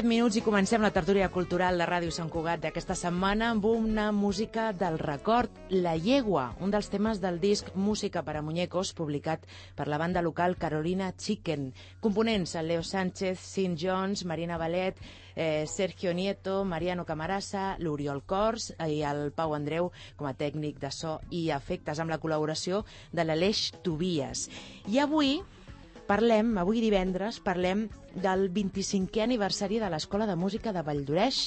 9 i 17 minuts i comencem la tertúlia cultural de Ràdio Sant Cugat d'aquesta setmana amb una música del record, La Llegua, un dels temes del disc Música per a Muñecos, publicat per la banda local Carolina Chicken. Components, Leo Sánchez, Sin Jones, Marina Valet, eh, Sergio Nieto, Mariano Camarasa, l'Oriol Cors i el Pau Andreu com a tècnic de so i efectes amb la col·laboració de l'Aleix Tobias. I avui parlem, avui divendres, parlem del 25è aniversari de l'Escola de Música de Valldoreix,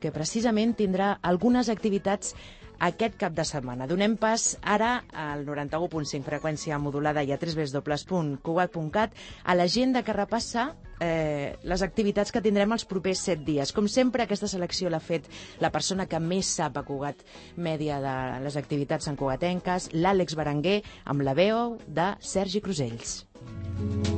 que precisament tindrà algunes activitats aquest cap de setmana. Donem pas ara al 91.5 freqüència modulada i a www.cugat.cat a l'agenda que repassa eh, les activitats que tindrem els propers set dies. Com sempre, aquesta selecció l'ha fet la persona que més sap a Cugat Mèdia de les activitats en Cugatenques, l'Àlex Berenguer, amb la veu de Sergi Crusells. Qué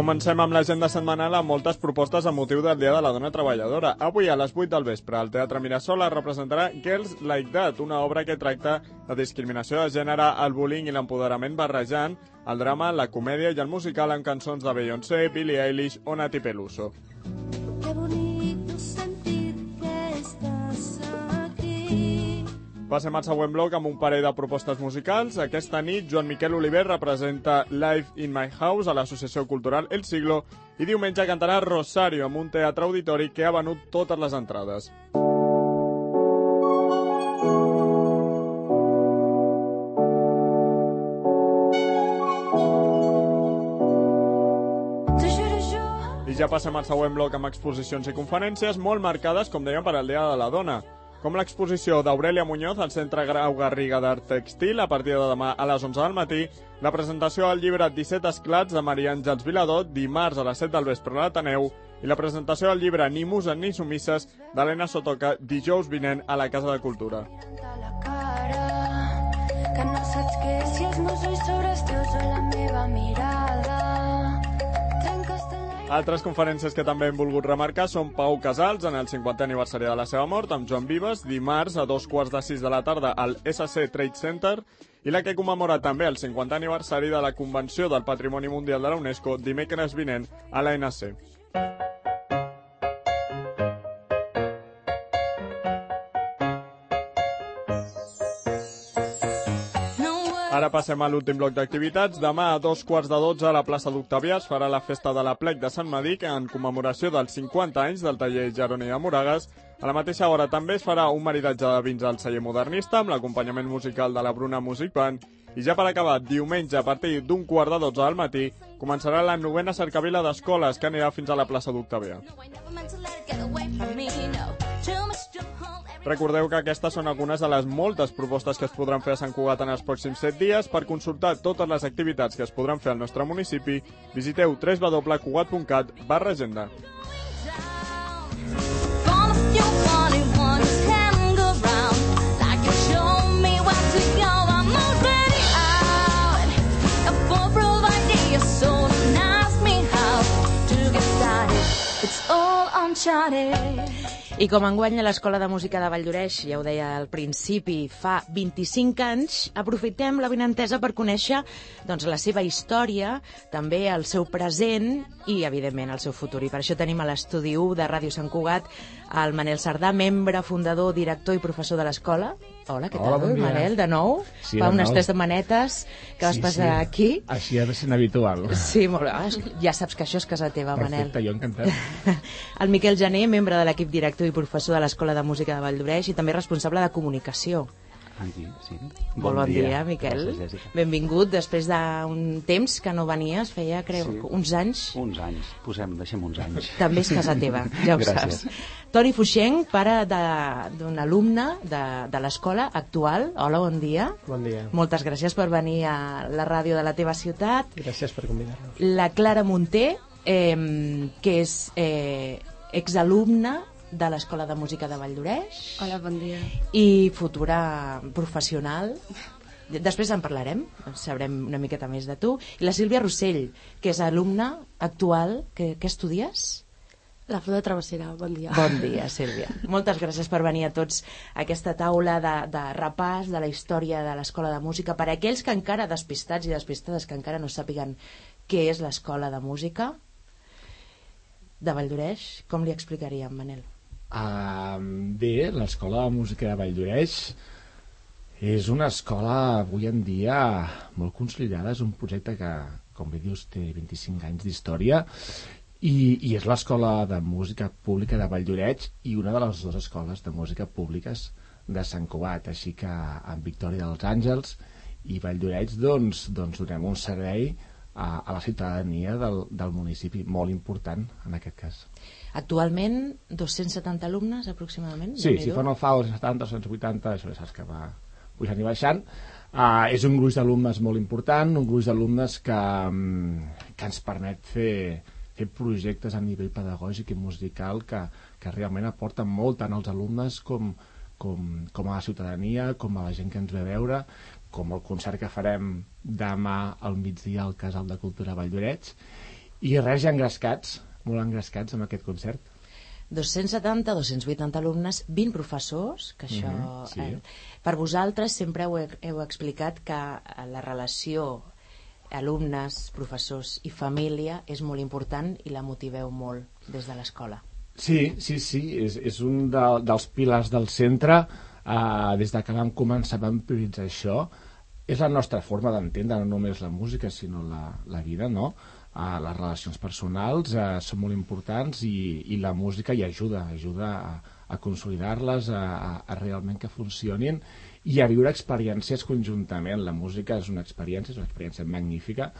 Comencem amb l'agenda setmanal amb moltes propostes a motiu del Dia de la Dona Treballadora. Avui a les 8 del vespre al Teatre Mirasol es representarà Girls Like That, una obra que tracta la discriminació de gènere, el bullying i l'empoderament barrejant el drama, la comèdia i el musical amb cançons de Beyoncé, Billie Eilish o Nati Peluso. Passem al següent bloc amb un parell de propostes musicals. Aquesta nit, Joan Miquel Oliver representa Live in My House a l'Associació Cultural El Siglo i diumenge cantarà Rosario amb un teatre auditori que ha venut totes les entrades. I ja passem al següent bloc amb exposicions i conferències molt marcades, com dèiem, per al Dia de la Dona. Com l'exposició d'Aurelia Muñoz al Centre Grau Garriga d'Art Textil a partir de demà a les 11 del matí, la presentació del llibre 17 esclats de Maria Àngels Viladot dimarts a les 7 del vespre a l'Ateneu i la presentació del llibre Ni muses ni sumisses d'Helena Sotoca dijous vinent a la Casa de Cultura. Que no saps què si els meus ulls sobre els teus o la meva mirada Altres conferències que també hem volgut remarcar són Pau Casals en el 50è aniversari de la seva mort amb Joan Vives, dimarts a dos quarts de sis de la tarda al SC Trade Center i la que commemora també el 50è aniversari de la Convenció del Patrimoni Mundial de la UNESCO dimecres vinent a l'ANC. Ara passem a l'últim bloc d'activitats. Demà a dos quarts de dotze a la plaça d'Octavià es farà la festa de la plec de Sant que en commemoració dels 50 anys del taller Jaroni de Moragas. A la mateixa hora també es farà un maridatge de vins al celler modernista amb l'acompanyament musical de la Bruna Music Band i ja per acabar, diumenge a partir d'un quart de dotze del matí començarà la novena cercavila d'escoles que anirà fins a la plaça d'Octavià. No, Recordeu que aquestes són algunes de les moltes propostes que es podran fer a Sant Cugat en els pròxims 7 dies. Per consultar totes les activitats que es podran fer al nostre municipi, visiteu www.cugat.cat barra agenda. Uncharted. I com enguany a l'Escola de Música de Valldoreix, ja ho deia al principi, fa 25 anys, aprofitem la benentesa per conèixer doncs, la seva història, també el seu present i, evidentment, el seu futur. I per això tenim a l'estudi 1 de Ràdio Sant Cugat el Manel Sardà, membre, fundador, director i professor de l'escola. Hola, què Hola, tal, bon dia. Manel, de nou? Sí, Fa de unes nou. tres setmanetes que vas Sí, passar sí. aquí. Així ha de ser habitual. Sí, molt bé. Ja saps que això és casa teva, Manel. Perfecte, jo encantat. El Miquel Gené, membre de l'equip director i professor de l'Escola de Música de Valldoreix i també responsable de comunicació. Aquí, sí. Molt bon dia, Miquel. Gràcies. Benvingut després d'un temps que no venies, feia, creu, Sí. uns anys. Uns anys, posem, deixem uns anys. També és casa teva, ja ho Gràcies. saps. Toni Fuixenc, pare d'un alumne de, de l'escola actual. Hola, bon dia. Bon dia. Moltes gràcies per venir a la ràdio de la teva ciutat. Gràcies per convidar-nos. La Clara Munté, eh, que és eh, exalumna de l'Escola de Música de Valldoreix Hola, bon dia. i futura professional. Després en parlarem, sabrem una miqueta més de tu. I la Sílvia Rossell, que és alumna actual. Que, què estudies? La flor de travessera, bon dia. Bon dia, Sílvia. Moltes gràcies per venir a tots a aquesta taula de, de repàs de la història de l'Escola de Música. Per a aquells que encara, despistats i despistades, que encara no sàpiguen què és l'Escola de Música de Valldoreix, com li explicaríem, Manel? Uh, bé, l'Escola de Música de Valldoreix és una escola avui en dia molt consolidada, és un projecte que, com bé dius, té 25 anys d'història i, i és l'escola de música pública de Valldoreix i una de les dues escoles de música públiques de Sant Cugat, així que en Victòria dels Àngels i Valldoreix doncs, doncs donem un servei a, a la ciutadania del, del municipi, molt important en aquest cas. Actualment, 270 alumnes aproximadament? Sí, si fa no fa els 70 o 180, això ja saps que va pujant i baixant. Uh, és un gruix d'alumnes molt important, un gruix d'alumnes que, mm, que ens permet fer, fer projectes a nivell pedagògic i musical que, que realment aporten molt tant als alumnes com, com, com a la ciutadania, com a la gent que ens ve a veure, com el concert que farem demà al migdia al Casal de Cultura Valldoreix, i res, ja engrescats, molt engrescats amb aquest concert. 270, 280 alumnes, 20 professors, que això... Mhm, sí. eh, per vosaltres sempre heu, heu explicat que eh, la relació alumnes, professors i família és molt important i la motiveu molt des de l'escola. Sí, sí, sí, és, és un de, dels pilars del centre. Uh, des de que vam començar vam prioritzar això. És la nostra forma d'entendre no només la música, sinó la, la vida, no? Uh, les relacions personals uh, són molt importants i, i la música hi ajuda, ajuda a, a consolidar-les, a, a, a realment que funcionin i a viure experiències conjuntament. La música és una experiència, és una experiència magnífica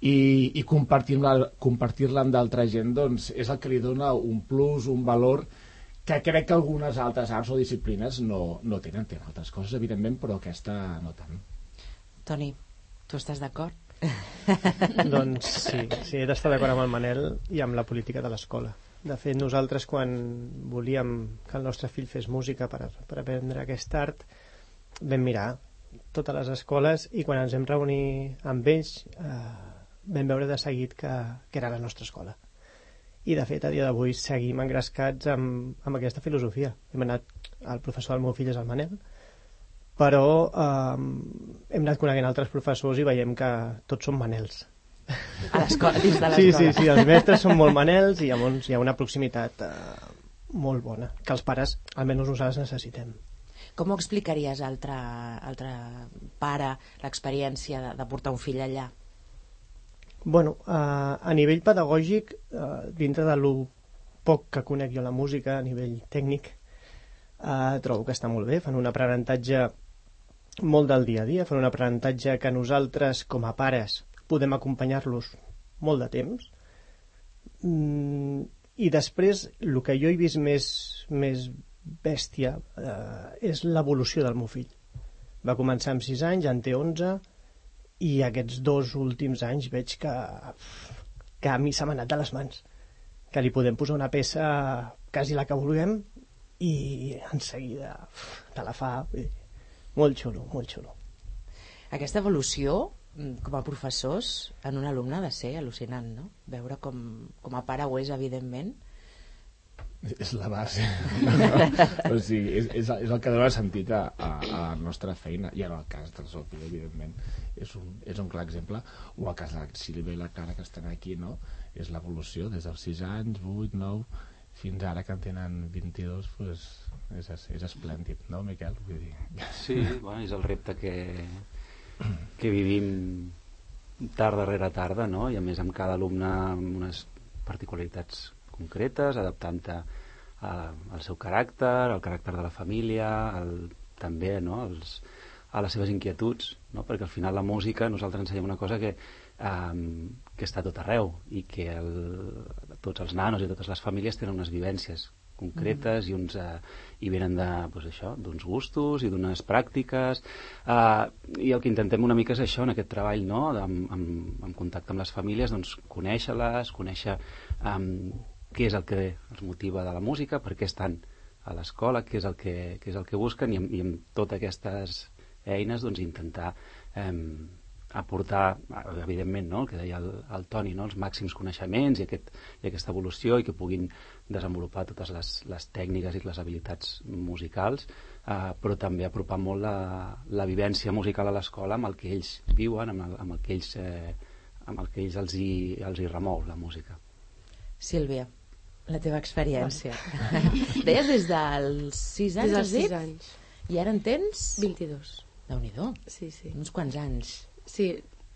i, i compartir-la compartir amb d'altra gent doncs, és el que li dona un plus, un valor que crec que algunes altres arts o disciplines no, no tenen, tenen altres coses evidentment, però aquesta no tant. Toni, tu estàs d'acord? Doncs sí, sí he d'estar d'acord amb el Manel i amb la política de l'escola. De fet, nosaltres quan volíem que el nostre fill fes música per, per aprendre aquest art, vam mirar totes les escoles i quan ens vam reunir amb ells eh, vam veure de seguit que, que era la nostra escola. I de fet, a dia d'avui seguim engrescats amb, amb aquesta filosofia. Hem anat, el professor del meu fill és el Manel, però eh, hem anat coneguent altres professors i veiem que tots són manels. A l'escola, dins de Sí, l'escola. sí, sí, els mestres són molt manels i llavors hi ha una proximitat eh, molt bona, que els pares, almenys nosaltres, necessitem. Com ho explicaries a altre, altre pare l'experiència de, de portar un fill allà? Bueno, eh, a nivell pedagògic, eh, dintre de lo poc que conec jo la música, a nivell tècnic, eh, trobo que està molt bé. Fan un aprenentatge molt del dia a dia, fan un aprenentatge que nosaltres, com a pares, podem acompanyar-los molt de temps. Mm, I després, el que jo he vist més, més bèstia eh, és l'evolució del meu fill. Va començar amb 6 anys, en té 11, i aquests dos últims anys veig que, que a mi se m'ha anat de les mans que li podem posar una peça quasi la que vulguem i en seguida te la fa molt xulo, molt xulo Aquesta evolució, mm, com a professors, en un alumne ha de ser al·lucinant, no? Veure com, com a pare ho és, evidentment. És la base. o sigui, és, és, és el que dona sentit a, a, a la nostra feina. I en el cas del Sopi, evidentment, és un, és un clar exemple. O el cas de la Sílvia i la Clara, que estan aquí, no? És l'evolució des dels 6 anys, 8, 9, fins ara que en tenen 22, pues, és, és esplèndid, no, Miquel? Vull dir... Sí, bueno, és el repte que, que vivim tarda rere tarda, no? I a més amb cada alumne amb unes particularitats concretes, adaptant-te al seu caràcter, al caràcter de la família, al, també no? Els, a les seves inquietuds, no? perquè al final la música nosaltres ensenyem una cosa que, um, que està tot arreu i que el, tots els nanos i totes les famílies tenen unes vivències concretes i, uns, uh, i venen de, doncs això, d'uns gustos i d'unes pràctiques uh, i el que intentem una mica és això en aquest treball no? amb, amb, amb contacte amb les famílies doncs conèixer-les, conèixer um, què és el que els motiva de la música, per què estan a l'escola, què és el que, què és el que busquen i amb, i amb totes aquestes eines doncs, intentar eh, aportar, evidentment, no? el que deia el, el Toni, no? els màxims coneixements i, aquest, i aquesta evolució i que puguin desenvolupar totes les, les tècniques i les habilitats musicals, eh, però també apropar molt la, la vivència musical a l'escola amb el que ells viuen, amb el, amb el que ells, eh, amb el que ells els, hi, els hi remou, la música. Sílvia, la teva experiència. Deies des dels 6 anys, Des dels has dit? 6 anys. I ara en tens? 22. Déu-n'hi-do, Sí, sí. uns quants anys. Sí,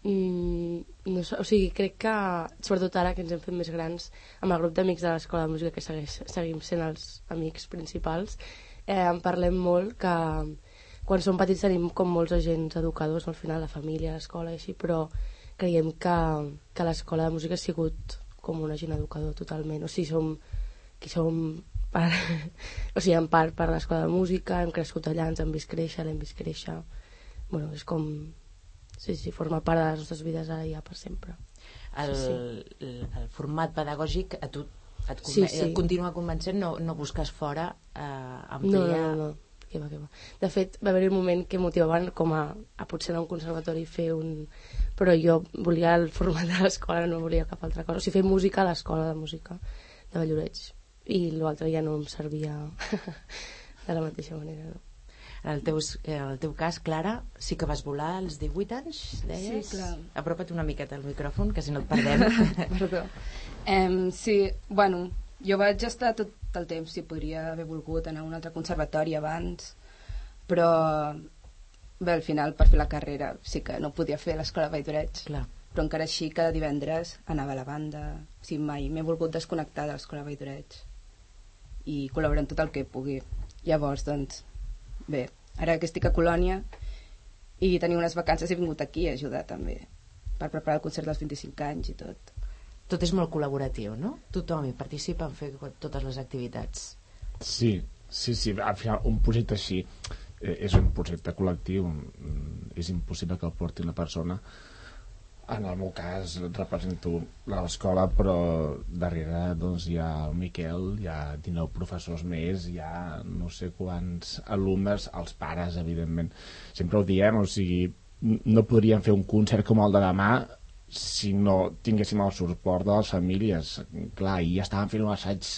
mm, no, o sigui, crec que, sobretot ara que ens hem fet més grans, amb el grup d'amics de l'escola de música, que segueix, seguim sent els amics principals, eh, en parlem molt que quan som petits tenim com molts agents educadors, al final, la família, l'escola i així, però creiem que, que l'escola de música ha sigut com un agent educador totalment. O sigui, som, qui som per, o sigui, en part per l'escola de música, hem crescut allà, ens hem vist créixer, l'hem vist créixer. Bueno, és com... Sí, sí, forma part de les nostres vides ara ja per sempre. El, Sí, el, el format pedagògic a tu et, Sí, sí. et continua convencent, no, no busques fora eh, No, ampliar... no, no, no. Que va, que va. De fet, va haver un moment que motivaven com a, a potser anar a un conservatori i fer un... Però jo volia el format de l'escola, no volia cap altra cosa. O sigui, fer música a l'escola de música de Valloreig. I l'altre ja no em servia de la mateixa manera, no? En el, teu, en el teu cas, Clara, sí que vas volar als 18 anys, deies? Sí, clar. Apropa't una miqueta al micròfon, que si no et perdem. Perdó. Em, sí, bueno, jo vaig estar tot el temps, si podria haver volgut anar a un altre conservatori abans, però bé, al final per fer la carrera sí que no podia fer l'escola Vall d'Oreig, Clar. però encara així cada divendres anava a la banda, o sigui, mai m'he volgut desconnectar de l'escola Vall d'Oreig i col·laborar en tot el que pugui. Llavors, doncs, bé, ara que estic a Colònia i tenia unes vacances he vingut aquí a ajudar també per preparar el concert dels 25 anys i tot. Tot és molt col·laboratiu, no? Tothom hi participa en fer totes les activitats. Sí, sí, sí, al final un projecte així eh, és un projecte col·lectiu, mm, és impossible que el porti una persona. En el meu cas represento l'escola, però darrere doncs, hi ha el Miquel, hi ha 19 professors més, hi ha no sé quants alumnes, els pares, evidentment. Sempre ho diem, o sigui, no podríem fer un concert com el de demà si no tinguéssim el suport de les famílies. Clar, ahir estaven fent un assaig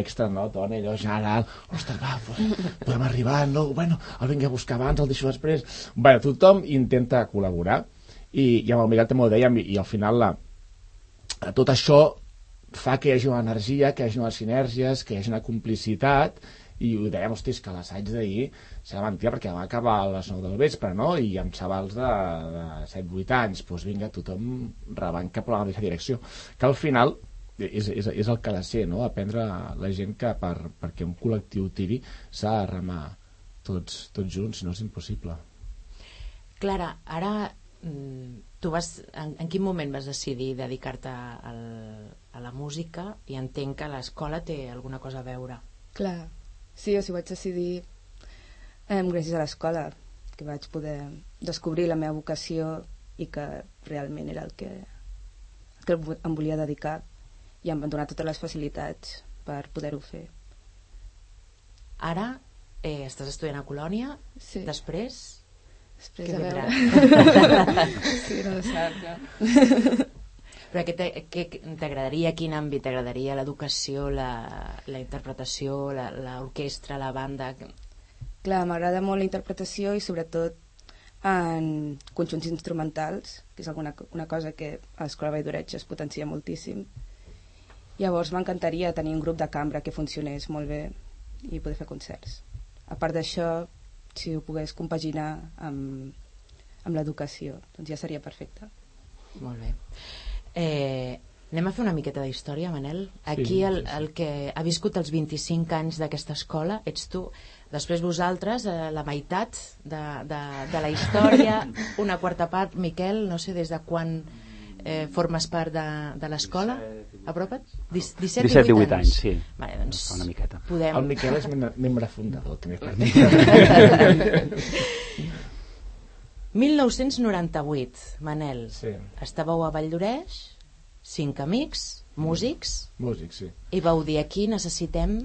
extra, no, Toni, allò general, ostres, va, pues, podem arribar, no, bueno, el vinc a buscar abans, el deixo després. Bueno, tothom intenta col·laborar, i, i amb el Miguel també ho dèiem, i, i al final la, tot això fa que hi hagi una energia, que hi hagi unes sinergies, que hi hagi una complicitat, i ho dèiem, hosti, que l'assaig d'ahir serà mentida perquè va acabar a les 9 del vespre, no? I amb xavals de, de 7-8 anys, doncs vinga, tothom rebant cap a la mateixa direcció. Que al final és, és, és el que ha de ser, no? Aprendre la gent que per, perquè un col·lectiu tiri s'ha de remar tots, tots junts, si no és impossible. Clara, ara tu vas, en, en quin moment vas decidir dedicar-te a la música i entenc que l'escola té alguna cosa a veure. Clar, sí, o sigui, vaig decidir eh, gràcies a l'escola que vaig poder descobrir la meva vocació i que realment era el que, el que em volia dedicar i em van donar totes les facilitats per poder-ho fer. Ara eh, estàs estudiant a Colònia, Sí. després... Després a vindrà? veure... sí, no ho sap, ja. Però què t'agradaria, quin àmbit t'agradaria? L'educació, la, la interpretació, la- l'orquestra, la, la banda... Clar, m'agrada molt la interpretació i sobretot en conjunts instrumentals, que és alguna, una cosa que a l'Escola Vall d'Oreig es potencia moltíssim. Llavors m'encantaria tenir un grup de cambra que funcionés molt bé i poder fer concerts. A part d'això, si ho pogués compaginar amb, amb l'educació, doncs ja seria perfecte. Molt bé. Eh, anem a fer una miqueta d'història, Manel. Aquí Sí, el, sí, sí. el que ha viscut els 25 anys d'aquesta escola ets tu. Després vosaltres, eh, la meitat de, de, de la història, una quarta part. Miquel, no sé des de quan eh, formes part de, de l'escola. Apropa't. Dis- 17, 17, 18 18 anys, sí. Vale, doncs Fa una miqueta. podem... El Miquel és membre, membre fundador, també per dir. 1998, Manel. Sí. Estàveu a Vall d'Oreix, cinc amics, músics, Músic, sí. i vau dir aquí necessitem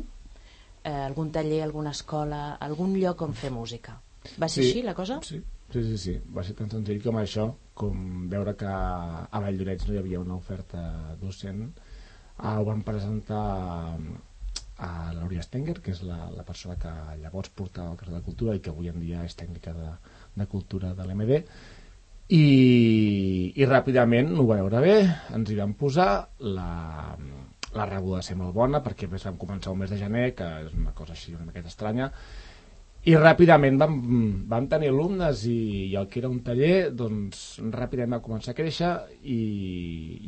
eh, algun taller, alguna escola, algun lloc on fer música. Va ser Sí. així la cosa? Sí, Sí, sí, sí. Va ser tan senzill com això, com veure que a Valldorets no hi havia una oferta docent. Ah, ho van presentar a l'Auria Stenger, que és la, la persona que llavors portava el cas de cultura i que avui en dia és tècnica de, de cultura de l'MD, i, i ràpidament ho va veure bé, ens hi vam posar, la, la rebuda va ser molt bona perquè més vam començar el mes de gener, que és una cosa així una miqueta estranya, i ràpidament vam, vam tenir alumnes i, i el que era un taller doncs ràpidament va començar a créixer i,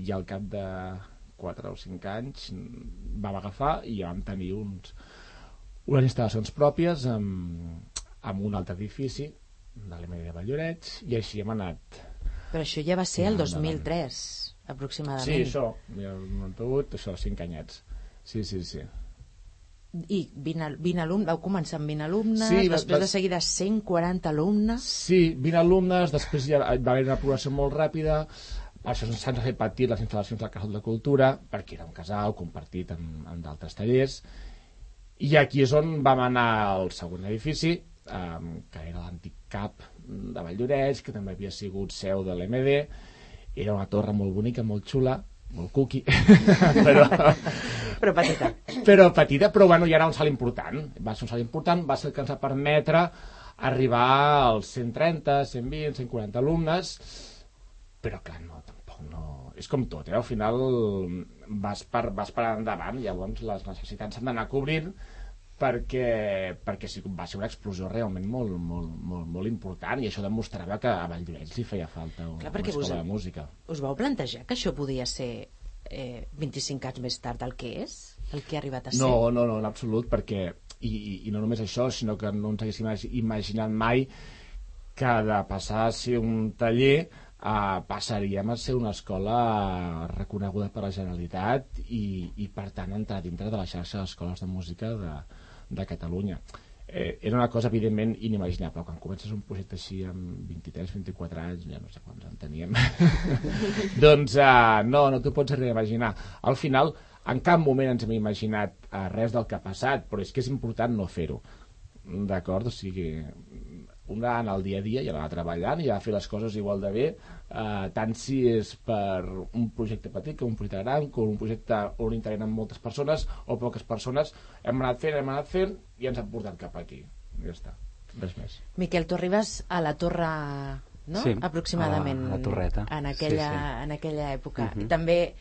i al cap de 4 o 5 anys vam agafar i ja vam tenir uns, unes instal·lacions pròpies amb, amb un altre edifici de l'Emili de Valldorets i així hem anat Però això ja va ser el Ja, endavant. 2003, aproximadament. sí, això, ja, el 98, això, 5 anyets sí, sí, sí I 20, al- 20 alumnes, vau començar amb 20 alumnes, Sí, després va- de seguida 140 alumnes... Sí, 20 alumnes, després ja va haver una progressió molt ràpida, això s'han patir les instal·lacions del Casal de Cultura, perquè era un casal compartit amb, amb d'altres tallers, i aquí és on vam anar al segon edifici, um, que era l'antic CAP de Valldoreix, que també havia sigut seu de l'MD, era una torre molt bonica, molt xula, molt cuqui, però, Però petita. però petita, però bueno, ja era un salt important. Va ser un salt important, va ser el que ens va permetre arribar als 130, 120, 140 alumnes, però clar, no, tampoc no... És com tot, eh? al final vas per, vas per endavant, llavors les necessitats s'han d'anar cobrint perquè, perquè sí, va ser una explosió realment molt, molt, molt, molt important i això demostrava que a Valldoreix li feia falta Clar, una escola de música. Us vau plantejar que això podia ser eh, 25 anys més tard el que és? El que ha arribat a ser? No, no, no, en absolut, perquè, i, i, i no només això, sinó que no ens haguéssim imagi- imaginat mai que de passar a ser un taller uh, passaríem a ser una escola reconeguda per la Generalitat i, i per tant entrar dintre de la xarxa d'escoles de música de, de Catalunya. Eh, era una cosa evidentment inimaginable quan comences un projecte així amb 23-24 anys ja no sé quants en teníem doncs uh, no, no t'ho pots arribar a imaginar al final en cap moment ens hem imaginat uh, res del que ha passat però és que és important no fer-ho d'acord? O sigui un ha d'anar al dia a dia i ha d'anar treballant i ha de fer les coses igual de bé eh, tant si és per un projecte petit com un projecte gran com un projecte on integren moltes persones o poques persones hem anat fent, hem anat fent i ens han portat cap aquí ja està, res més Miquel, tu arribes a la torre no? Sí, aproximadament a la- a la Torreta. en aquella, Sí, sí. En aquella època Mhm. I també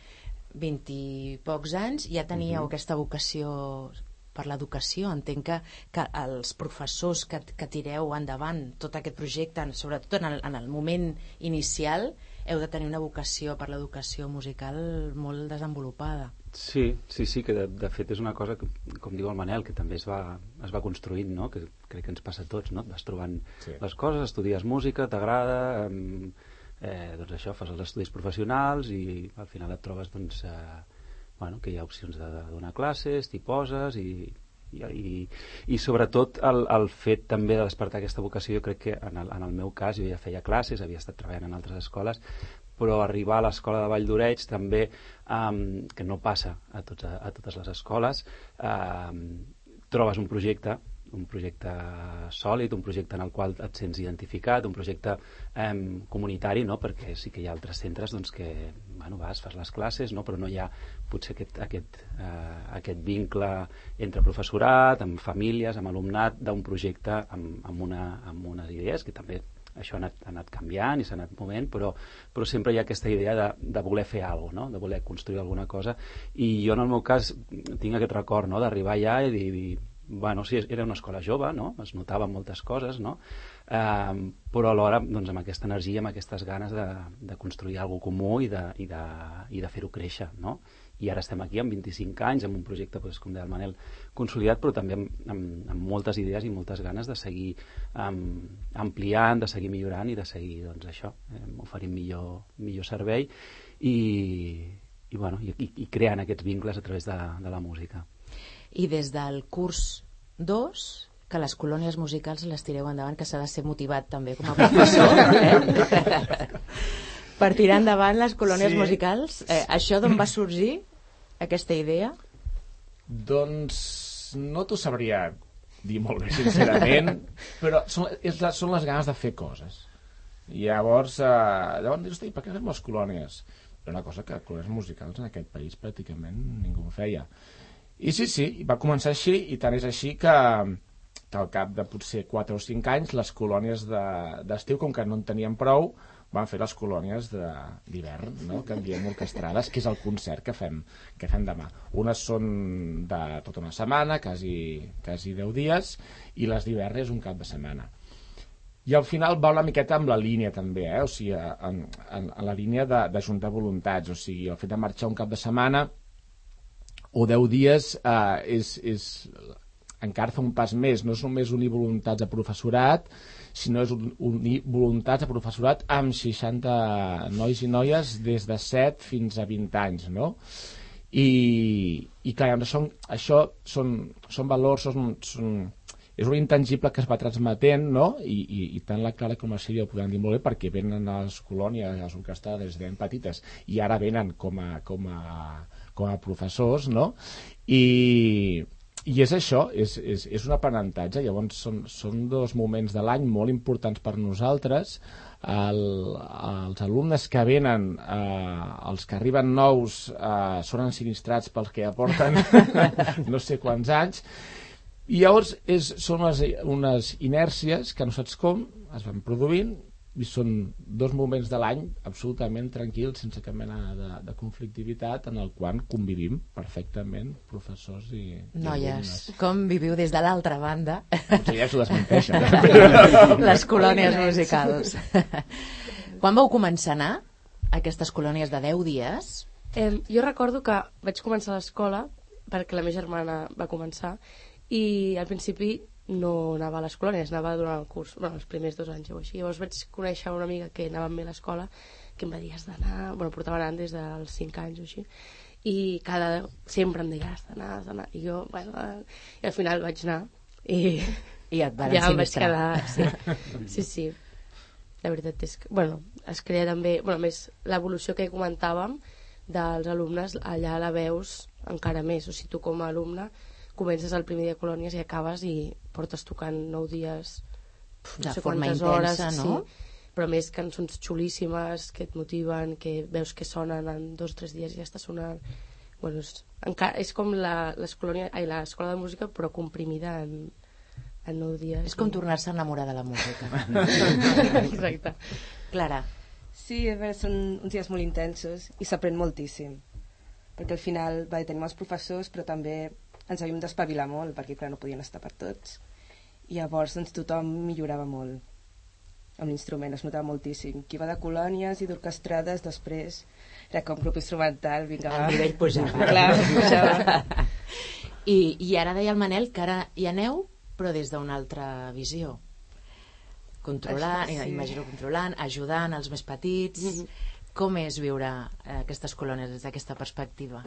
20 i pocs anys ja teníeu Mhm. aquesta vocació per l'educació entenc que, que els professors que, que tireu endavant tot aquest projecte, sobretot en el, en el moment inicial heu de tenir una vocació per l'educació musical molt desenvolupada Sí, sí, sí, que de, de fet és una cosa que, com diu el Manel, que també es va, es va construint, no? que crec que ens passa a tots, no? Et vas trobant Sí. les coses, estudies música, t'agrada, eh, doncs això, fas els estudis professionals i al final et trobes doncs, eh, bueno, que hi ha opcions de, de donar classes, t'hi poses i, i, i, i sobretot el, el fet també de despertar aquesta vocació jo crec que en el, en el meu cas jo ja feia classes, havia estat treballant en altres escoles però arribar a l'escola de Vall d'Oreig també, um, que no passa a, tots, a, a totes les escoles, um, trobes un projecte un projecte sòlid, un projecte en el qual et sents identificat, un projecte um, comunitari, no? perquè sí que hi ha altres centres doncs, que bueno, vas, fas les classes, no? però no hi ha potser aquest, aquest, uh, aquest vincle entre professorat, amb famílies, amb alumnat, d'un projecte amb, amb, una, amb unes idees que també això ha anat, ha anat canviant i s'ha anat movent, però, però sempre hi ha aquesta idea de, de voler fer alguna cosa, no? de voler construir alguna cosa. I jo, en el meu cas, tinc aquest record no? d'arribar allà i dir bueno, sí, era una escola jove, no? es notaven moltes coses, no? Um, però alhora doncs, amb aquesta energia, amb aquestes ganes de, de construir alguna comú i de, i de, i de fer-ho créixer. No? I ara estem aquí amb 25 anys, amb un projecte, doncs, com deia el Manel, consolidat, però també amb, amb, amb moltes idees i moltes ganes de seguir um, ampliant, de seguir millorant i de seguir doncs, això, eh, oferint millor, millor servei i, i, bueno, i, i creant aquests vincles a través de, de la música. I des del curs 2 que les colònies musicals les tireu endavant, que s'ha de ser motivat també com a professor eh? per tirar endavant les colònies Sí. musicals eh, això d'on va sorgir aquesta idea Doncs no t'ho sabria dir molt bé, sincerament, però són, és la, són les ganes de fer coses. I llavors, eh, llavors dius, "Hosti, per què fem les colònies? Era una cosa que colònies musicals en aquest país pràcticament ningú feia. I sí, sí, va començar així, i tant és així que, que al cap de potser 4 o 5 anys les colònies de- d'estiu, com que no en tenien prou, van fer les colònies de- d'hivern, no? que en diem orquestrades, que és el concert que fem, que fem demà. Unes són de tota una setmana, quasi, quasi 10 dies, i les d'hivern és un cap de setmana. I al final va una miqueta amb la línia també, eh? o sigui, en, en, en la línia de- d'ajuntar voluntats, o sigui, el fet de marxar un cap de setmana o 10 dies eh, és, és encara fa un pas més, no és només unir voluntats a professorat, sinó és un- unir voluntats a professorat amb 60 nois i noies des de 7 fins a 20 anys, no? I, i clar, són, això són, són valors, són, són, és un intangible que es va transmetent, no? I, i, i tant la Clara com la Sílvia ho podran dir molt bé perquè venen a les colònies, a les orquestrades des de ben petites i ara venen com a, com a, com a professors, no? I, i és això, és, és, és un aprenentatge, llavors són, són dos moments de l'any molt importants per nosaltres, el, els alumnes que venen, eh, els que arriben nous, eh, són ensinistrats pels que ja porten no sé quants anys, i llavors és, són unes, unes inèrcies que no saps com es van produint i són dos moments de l'any absolutament tranquils, sense cap mena de, de conflictivitat, en el qual convivim perfectament professors i, i Noies, alumnes. com viviu des de l'altra banda Potser ja s'ho desmenteixen. les colònies musicals? Quan vau començar a anar a aquestes colònies de 10 dies? Eh, jo recordo que vaig començar a l'escola perquè la meva germana va començar i al principi no anava a les colònies, anava durant el curs, bueno, els primers dos anys o així. Llavors vaig conèixer una amiga que anava amb mi a l'escola que em va dir, has d'anar, bueno, portava anant des dels 5 anys o així, i cada, sempre em deia, has d'anar, has d'anar, i jo, bueno, eh, i al final vaig anar, i I et van ja em vaig quedar, sí, sí, sí. La veritat és que, bueno, es crea també, bueno, més, l'evolució que comentàvem dels alumnes, allà la veus encara més, o sigui, tu com a alumne comences el primer dia de colònies i acabes i portes tocant nou dies pf, De no sé forma quantes intensa, hores, no? sí, però més cançons xulíssimes que et motiven, que veus que sonen en dos o tres dies i ja està sonant bueno, és, encara, és com l'escola de música però comprimida en, en nou dies És com tornar-se a enamorar de la música. exacte Clara, Sí, a veure, són uns dies molt intensos i s'aprèn moltíssim. Perquè al final va, tenim els professors, però també ens havíem d'espavilar molt, perquè clar, no podien estar per tots. I llavors doncs, tothom millorava molt amb l'instrument, es notava moltíssim. Qui va de colònies i d'orquestrades, després era com grup instrumental, vinga, va. el nivell pujava. Clar, pujava. I, I ara deia el Manel que ara hi aneu, però des d'una altra visió. Controlant, Això sí. imagino controlant, ajudant els més petits... Com és viure eh, aquestes colònies des d'aquesta perspectiva?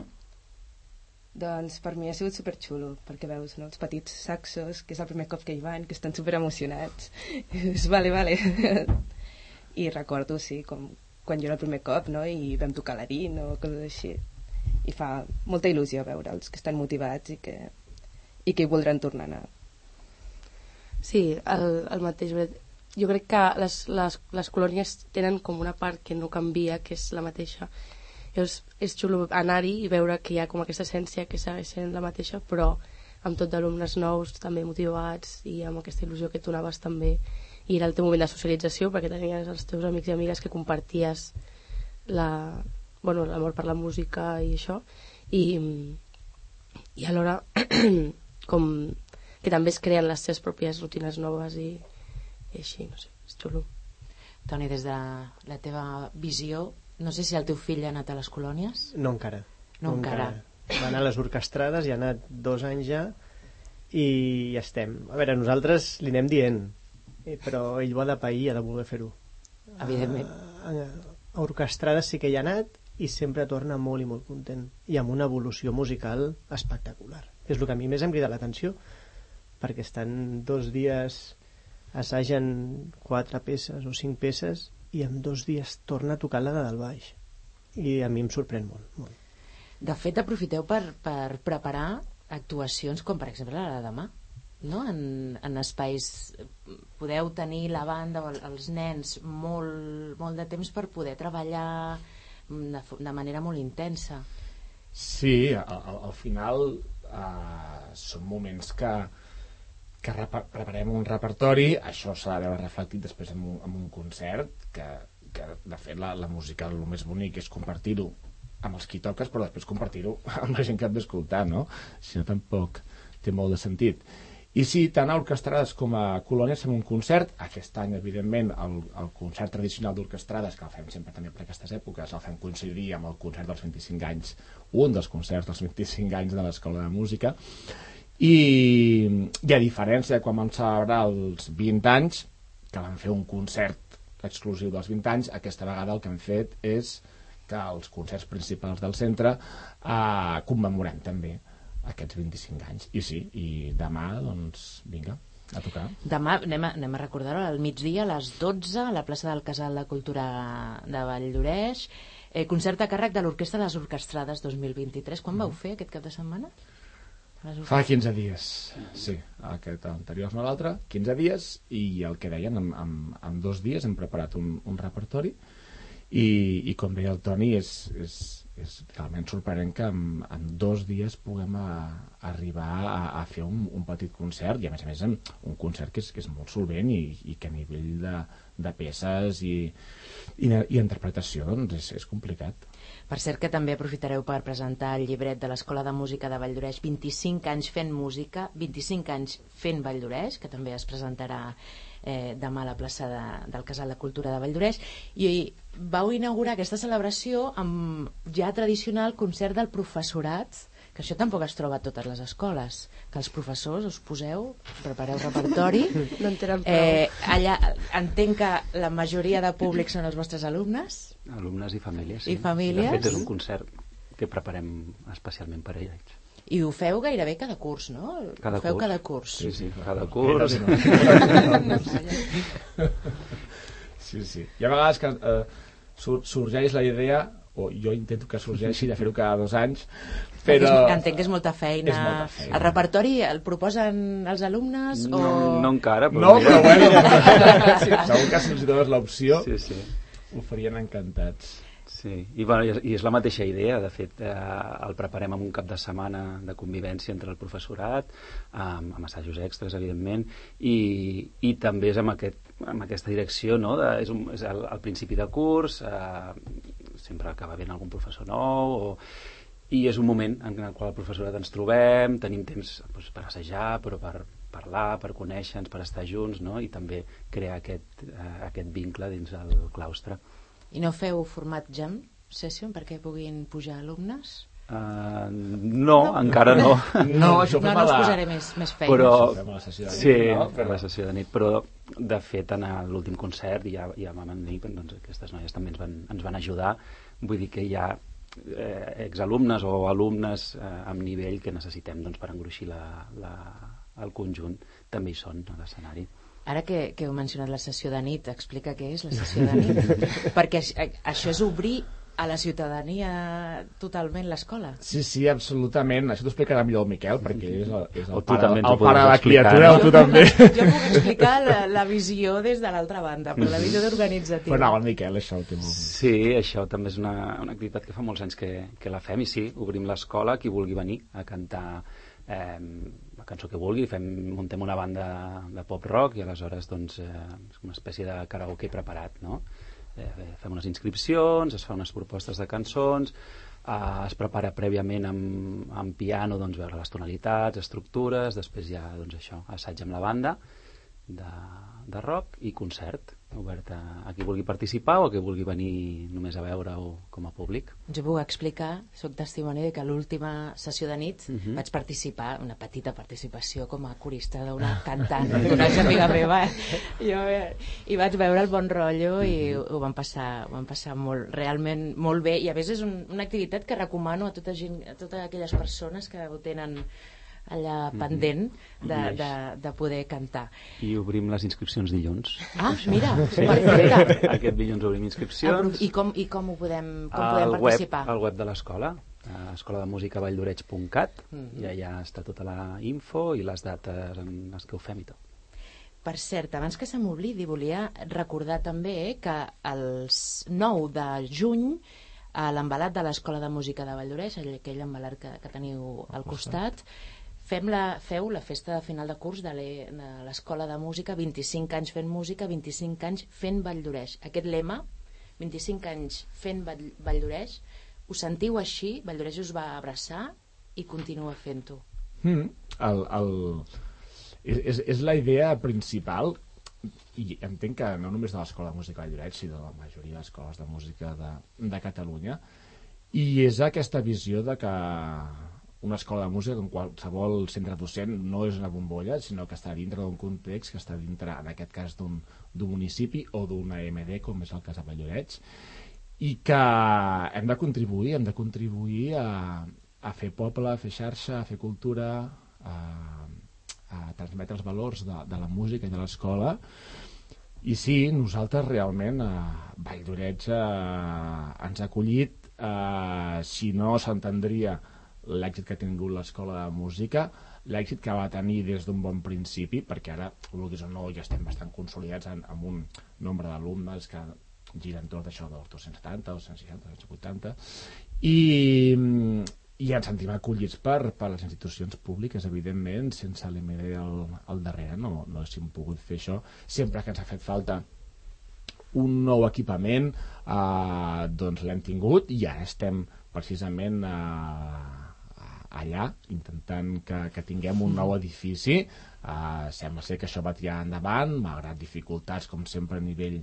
Doncs per mi ha sigut superxulo, perquè veus no, els petits saxos, que és el primer cop que hi van, que estan super emocionats. I dius, vale, vale. I recordo, sí, com quan jo era el primer cop, no?, i vam tocar l'arín o coses així. I fa molta il·lusió veure'ls, que estan motivats i que, i que hi voldran tornar a anar. Sí, el, el mateix. Jo crec que les, les, les colònies tenen com una part que no canvia, que és la mateixa. És, és xulo anar-hi i veure que hi ha com aquesta essència que segueix sent la mateixa, però amb tot d'alumnes nous, també motivats i amb aquesta il·lusió que tu anaves també. I era el teu moment de socialització perquè tenies els teus amics i amigues que comparties la, bueno, l'amor per la música i això. I, i alhora com que també es creen les seves pròpies rutines noves i, i així, no sé, és xulo. Toni, des de la teva visió, no sé si el teu fill ha anat a les colònies? No encara. No encara. Va anar a les orquestrades i ha anat dos anys ja i ja estem. A veure, nosaltres li anem dient, eh, però ell ho ha de pair i ha de voler fer-ho. Evidentment. A, a orquestrades sí que hi ha anat i sempre torna molt i molt content i amb una evolució musical espectacular. És el que a mi més em crida l'atenció perquè estan dos dies assagen quatre peces o cinc peces i en dos dies torna a tocar la de del baix i a mi em sorprèn molt, molt. De fet, aprofiteu per, per preparar actuacions com, per exemple, la de demà, no? en, en espais podeu tenir la banda o el- els nens molt, molt de temps per poder treballar mm, de, de manera molt intensa. Sí, al, al, al final uh, són moments que, que repa preparem un repertori, això s'ha de veure reflectit després en un, en un concert, que, que de fet la, la música el més bonic és compartir-ho amb els qui toques, però després compartir-ho amb la gent que et ve escoltar, no? Si no, tampoc té molt de sentit. I sí, tant a orquestrades com a colònies fem un concert. Aquest any, evidentment, el, el concert tradicional d'orquestrades, que el fem sempre també per aquestes èpoques, el fem coincidir amb el concert dels 25 anys, un dels concerts dels 25 anys de l'Escola de Música. I, i a diferència de quan vam celebrar els 20 anys, que vam fer un concert exclusiu dels 20 anys, aquesta vegada el que hem fet és que els concerts principals del centre eh, commemorem també aquests 25 anys. I sí, i demà, doncs, vinga, a tocar. Demà anem a, anem a recordar-ho al migdia, a les 12, a la plaça del Casal de Cultura de Valldoreix, eh, concert a càrrec de l'Orquestra de les Orquestrades 2023. Quan vau fer aquest cap de setmana? Fa 15 dies, sí, aquest anterior no l'altre, 15 dies, i el que deien, en, en, en dos dies hem preparat un, un repertori, i, i com deia el Toni, és, és, és realment sorprenent que en, en dos dies puguem a, arribar a, a fer un, un petit concert, i a més a més un concert que és, que és molt solvent i, i que a nivell de, de peces i, i, i interpretació doncs és, és complicat. Per cert que també aprofitareu per presentar el llibret de l'Escola de Música de Valldoreix 25 anys fent música, 25 anys fent Valldoreix, que també es presentarà eh, demà a la plaça de, del Casal de Cultura de Valldoreix i vau inaugurar aquesta celebració amb ja tradicional concert del professorat que això tampoc es troba a totes les escoles que els professors us poseu prepareu repertori No en tenen prou. eh, allà entenc que la majoria de públic són els vostres alumnes Alumnes i famílies. I famílies? De fet, és un concert que preparem especialment per a ells. I ho feu gairebé cada curs, no? Cada ho feu curs. cada curs. Sí, sí, cada curs. Sí, sí. Hi ha vegades que eh, sorgeix la idea, o jo intento que sorgeixi de fer-ho cada dos anys, però... És, entenc que és molta feina. És molta feina. El repertori el proposen els alumnes o... No, no encara, però No, mira. però bueno, segur que si els dones l'opció Sí, sí. ho farien encantats. Sí, i, bueno, i, és, i és la mateixa idea, de fet, eh, el preparem amb un cap de setmana de convivència entre el professorat, amb, amb assajos extras, evidentment, i, i també és amb, aquest, amb aquesta direcció, no? de, és, un, és al, al principi de curs, eh, sempre acaba venint algun professor nou, o, i és un moment en el qual el professorat ens trobem, tenim temps doncs, per assajar, però per parlar, per conèixer-nos, per estar junts, no? i també crear aquest, eh, aquest vincle dins el claustre. I no feu format jam session perquè puguin pujar alumnes? Uh, no, encara no. No, això No, no us la... posaré més, més feina. però la sessió de nit, sí, no? a la sessió de nit però de fet en l'últim concert ja, ja vam dir doncs, aquestes noies també ens van, ens van ajudar vull dir que hi ha eh, exalumnes o alumnes eh, amb nivell que necessitem doncs, per engruixir la, la, el conjunt també hi són a l'escenari Ara que, que heu mencionat la sessió de nit, explica què és la sessió de nit. perquè aix- això és obrir a la ciutadania totalment l'escola. Sí, sí, absolutament. Això t'ho explicarà millor el Miquel, perquè és el, és el pare, ho el pare de la criatura, no? o tu també. Jo puc explicar la, la visió des de l'altra banda, però la visió organitzativa. Però no, el Miquel això ho té molt... Sí, això també és una, una activitat que fa molts anys que, que la fem i sí, obrim l'escola, qui vulgui venir a cantar eh, la cançó que vulgui, fem, muntem una banda de pop-rock i aleshores doncs, eh, és una espècie de karaoke preparat, no? Eh, fem unes inscripcions, es fa unes propostes de cançons, eh, es prepara prèviament amb, amb piano doncs, veure les tonalitats, estructures, després ja doncs, això, assaig amb la banda de, de rock i concert obert a, a qui vulgui participar o a qui vulgui venir només a veure-ho com a públic. Jo puc explicar, sóc testimoni de que l'última sessió de nit uh Mhm. -huh. vaig participar, una petita participació com a corista d'una cantant, d'una amiga meva. Jo, eh, I vaig veure el bon rotllo i ho, ho, vam passar, ho vam passar molt, realment molt bé. I a més és un, una activitat que recomano a tota gent, a totes aquelles persones que ho tenen allà pendent de, de, de poder cantar. I obrim les inscripcions dilluns. Ah, mira, perfecte. Aquest dilluns obrim inscripcions. I com, I com ho podem, com al podem web, participar? al web de l'escola, a escola de música valldoreig.cat, Mhm. i allà està tota la info i les dates en les que ho fem i tot. per cert, abans que se m'oblidi, volia recordar també que el 9 de juny a l'embalat de l'Escola de Música de Valldoreix, aquell embalat que, que teniu al costat, fem la, feu la festa de final de curs de l'e- de l'Escola de Música, 25 anys fent música, 25 anys fent Valldoreix. Aquest lema, 25 anys fent Vall- Valldoreix, us sentiu així? Valldoreix us va abraçar i continua fent-ho. Mm, el, el, és, és, és la idea principal i entenc que no només de l'Escola de Música de Lloret, sinó de la majoria d'escoles de música de, de Catalunya i és aquesta visió de que una escola de música com qualsevol centre docent no és una bombolla sinó que està dintre d'un context que està dintre en aquest cas d'un municipi o d'una MD com és el cas de Valldorets i que hem de contribuir, hem de contribuir a, a fer poble, a fer xarxa, a fer cultura, a, a transmetre els valors de, de la música i de l'escola. I sí, nosaltres realment a Valldorets eh, ens ha acollit, eh, si no s'entendria l'èxit que ha tingut l'escola de música, l'èxit que va tenir des d'un bon principi, perquè ara, vulguis o no, ja estem bastant consolidats en, amb un nombre d'alumnes que gira entorn d'això dels 270, 260, 280 i, i ens sentim acollits per, per les institucions públiques evidentment, sense l'MD al, al darrere no, no haguéssim pogut fer això. Sempre que ens ha fet falta un nou equipament eh, doncs l'hem tingut i ara estem precisament eh, allà intentant que, que tinguem un nou edifici eh, sembla ser que això va tirar endavant malgrat dificultats com sempre a nivell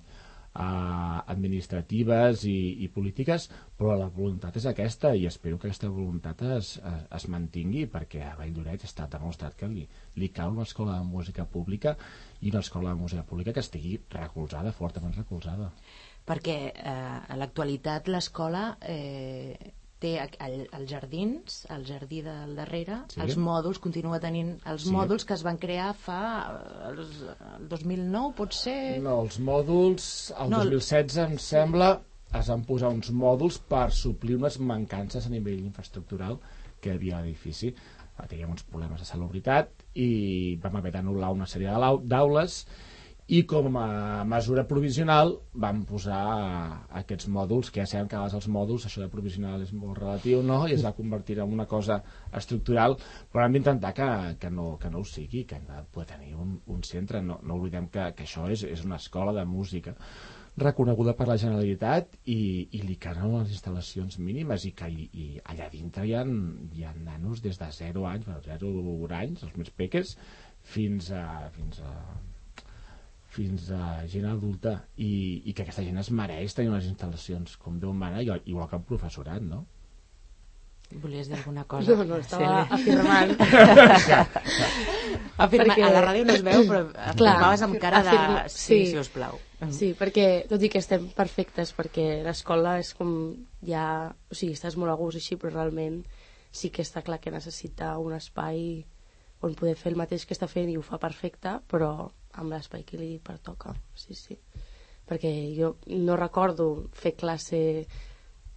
eh, administratives i, i polítiques, però la voluntat és aquesta i espero que aquesta voluntat es, es, es mantingui perquè a Valldorets està demostrat que li, li cal una escola de música pública i una escola de música pública que estigui recolzada, fortament recolzada. Perquè eh, a l'actualitat l'escola eh, té el- el- els jardins, el jardí del darrere, Sí. els mòduls, continua tenint els Sí. mòduls que es van crear fa els, el 2009, pot ser... No, els mòduls, el No, el- 2016 em sembla es van posar uns mòduls per suplir unes mancances a nivell infraestructural que hi havia a l'edifici. Teníem uns problemes de salubritat i vam haver d'anul·lar una sèrie d'aules i com a mesura provisional vam posar aquests mòduls, que ja sabem que els mòduls, això de provisional és molt relatiu, no? i es va convertir en una cosa estructural, però hem d'intentar que, que, no, que no ho sigui, que hem de poder tenir un, un centre, no, no oblidem que, que això és, és una escola de música reconeguda per la Generalitat i, i li calen les instal·lacions mínimes i que i, i allà dintre hi ha, hi ha nanos des de 0 anys, bueno, 0 anys, els més peques, fins a, fins a fins a gent adulta i, i que aquesta gent es mereix tenir unes instal·lacions com Déu mana, igual igual que el professorat, no? Volies dir alguna cosa? No, no, estava Cèlia? afirmant. Afirma... Perquè- A la ràdio no es veu, però afirmaves amb cara de... afirma- Sí, sí. si us plau. Sí, perquè tot i que estem perfectes, perquè l'escola és com ja... O sigui, estàs molt a gust així, però realment sí que està clar que necessita un espai on poder fer el mateix que està fent i ho fa perfecte, però amb l'espai que li pertoca. Sí, sí. Perquè jo no recordo fer classe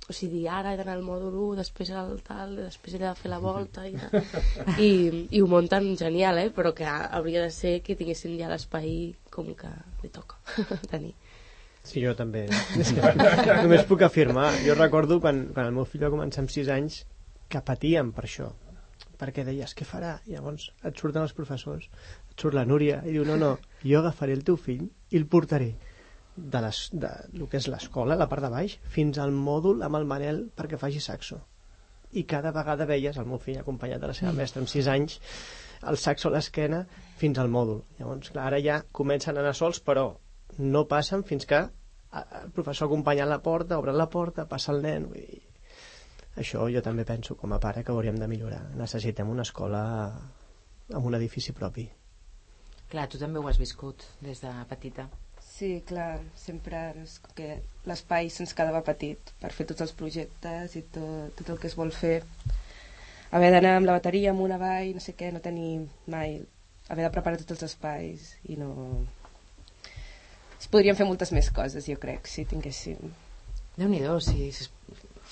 o sigui, ara he d'anar al mòdul 1, després al tal, després he de fer la volta i, i, i ho munten genial, eh? però que hauria de ser que tinguessin ja l'espai com que li toca tenir. Sí, jo també. Només puc afirmar. Jo recordo quan, quan el meu fill va començar amb 6 anys que patíem per això. Perquè deies, què farà? I llavors et surten els professors, et surt la Núria i diu, no, no, jo agafaré el teu fill i el portaré de, les, de lo que és l'escola, la part de baix, fins al mòdul amb el Manel perquè faci saxo. I cada vegada veies el meu fill acompanyat de la seva mestra amb 6 anys, el saxo a l'esquena fins al mòdul. Llavors, clar, ara ja comencen a anar sols, però no passen fins que a- el professor acompanyant la porta, obre la porta, passa el nen... Vull dir, això jo també penso com a pare que ho hauríem de millorar. Necessitem una escola amb un edifici propi. Clar, tu també ho has viscut des de petita. Sí, clar, sempre és que l'espai se'ns quedava petit per fer tots els projectes i tot, tot el que es vol fer. Haver d'anar amb la bateria amunt avall, no sé què, no tenir mai... Haver de preparar tots els espais i no... Es podrien fer moltes més coses, jo crec, si tinguéssim... Déu-n'hi-do, si, si,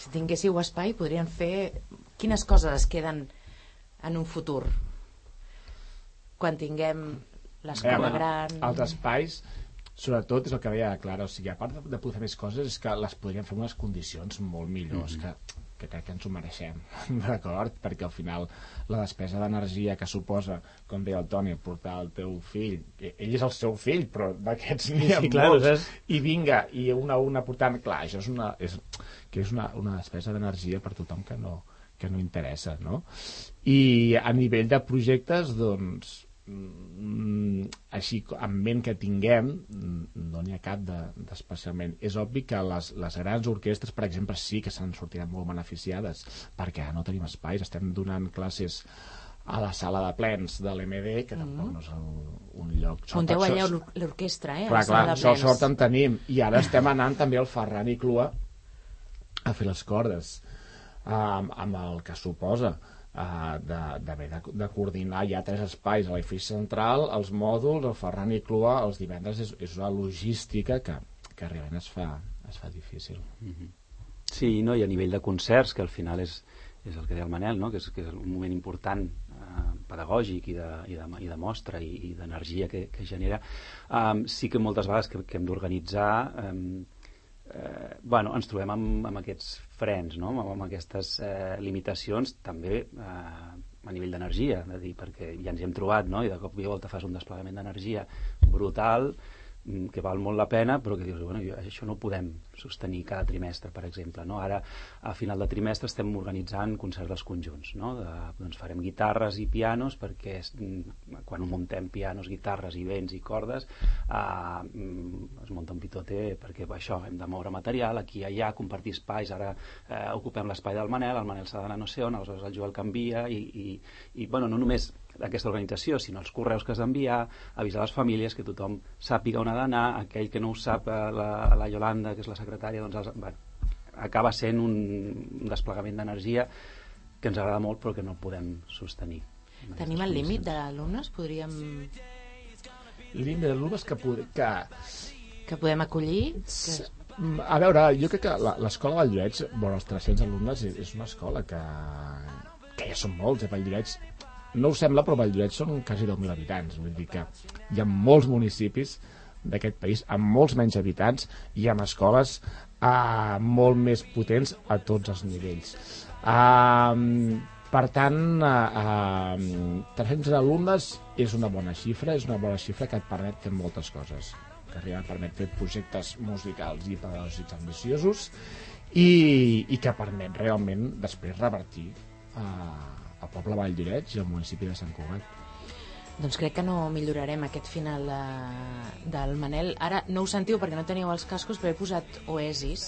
si tinguéssiu espai podrien fer... Quines coses es queden en un futur? Quan tinguem l'escola Eh, gran... Els espais, sobretot, és el que deia la Clara, o sigui, a part de, de poder fer més coses, és que les podríem fer en unes condicions molt millors, que, que crec que ens ho mereixem, d'acord? Perquè al final la despesa d'energia que suposa, com deia el Toni, portar el teu fill, que ell és el seu fill, però d'aquests n'hi ha Sí, clar, molts, saps? i vinga, i una a una portant, clar, això és una, és, que és una, una despesa d'energia per tothom que no, que no interessa, no? I a nivell de projectes, doncs, així co- en ment que tinguem, mm, no n'hi ha cap de- d'especialment. És obvi que les, les grans orquestres, per exemple, sí que se'n sortiran molt beneficiades, perquè no tenim espais, estem donant classes a la sala de plens de l'MD, que tampoc no és el, un lloc... Sort- allà l'orquestra, eh? Clar, clar, de això sort en tenim. I ara estem anant també al Ferran i Clua a fer les cordes, amb, amb el que suposa uh, d'haver de, de, coordinar ja tres espais a l'edifici central, els mòduls, el Ferran i Clua, els divendres és, és una logística que, que realment es fa, es fa difícil. Sí, no? i a nivell de concerts, que al final és, és el que deia el Manel, no? que, és, que és un moment important eh, pedagògic i de, i de, i de mostra i, i d'energia que, que genera, um, sí que moltes vegades que, que hem d'organitzar um, eh, bueno, ens trobem amb, amb aquests frens, no? amb, amb aquestes eh, limitacions també eh, a nivell d'energia, de dir, perquè ja ens hi hem trobat, no? i de cop i volta fas un desplegament d'energia brutal, que val molt la pena, però que dius, bueno, jo, això no ho podem sostenir cada trimestre, per exemple. No? Ara, a final de trimestre, estem organitzant concerts dels conjunts. No? De, doncs farem guitarres i pianos, perquè mm, quan muntem pianos, guitarres i vents i cordes, eh, mm, es munta un pitote, perquè això, hem de moure material, aquí i allà, compartir espais, ara eh, ocupem l'espai del Manel, el Manel s'ha d'anar no sé on, aleshores el Joel canvia, i, i, i bueno, no només aquesta organització, sinó els correus que has d'enviar, avisar les famílies que tothom sàpiga on ha d'anar, aquell que no ho sap, eh, la, la Yolanda, que és la secretària, doncs els, bueno, acaba sent un, un desplegament d'energia que ens agrada molt però que no podem sostenir. en Tenim el límit condicions. d'alumnes? Podríem... Límit d'alumnes que, pod- que, que podem acollir? Que... A veure, jo crec que la- l'escola Valldoreix, bueno, els 300 alumnes, és, una escola que, que ja són molts, eh, Valldoreix. No ho sembla, però Valldoreix són quasi 10.000 habitants. Vull dir que hi ha molts municipis d'aquest país amb molts menys habitants i amb escoles uh, molt més potents a tots els nivells. Uh, per tant, uh, uh, 300 alumnes és una bona xifra, és una bona xifra que et permet fer moltes coses que realment permet fer projectes musicals i pedagògics ambiciosos i, i que permet realment després revertir uh, el poble Valldoreix i el municipi de Sant Cugat. Doncs crec que no millorarem aquest final de, del Manel. Ara no ho sentiu perquè no teníeu els cascos, però he posat Oasis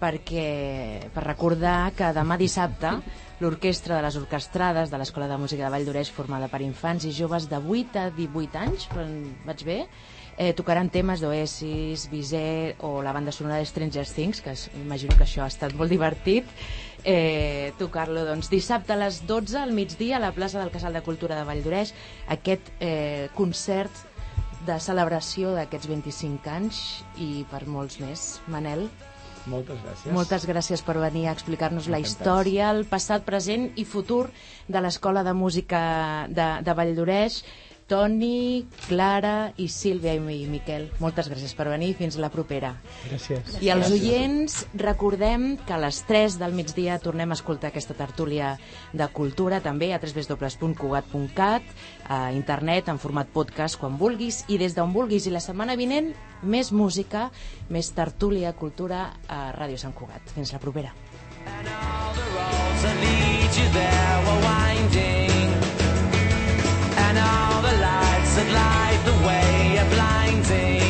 perquè, per recordar que demà dissabte l'orquestra de les orquestrades de l'Escola de Música de Valldoreix formada per infants i joves de 8 a 18 anys, però vaig bé, eh, tocaran temes d'Oasis, Bizet o la banda sonora de Stranger Things, que es, imagino que això ha estat molt divertit, eh, tocar-lo doncs, dissabte a les 12 al migdia a la plaça del Casal de Cultura de Valldoreix, aquest eh, concert de celebració d'aquests 25 anys i per molts més. Manel, Moltes gràcies. moltes gràcies per venir a explicar-nos la història, el passat, present i futur de l'Escola de Música de, de Valldoreix. Toni, Clara i Sílvia i Mi- Miquel, moltes gràcies per venir. Fins la propera. Gràcies. I als oients recordem que a les 3 del migdia tornem a escoltar aquesta tertúlia de cultura també a www.cugat.cat a internet en format podcast quan vulguis i des d'on vulguis i la setmana vinent més música, més tertúlia cultura a Ràdio Sant Cugat. Fins la propera. roads that lead you there were winding, and all the lights that light the way are blinding.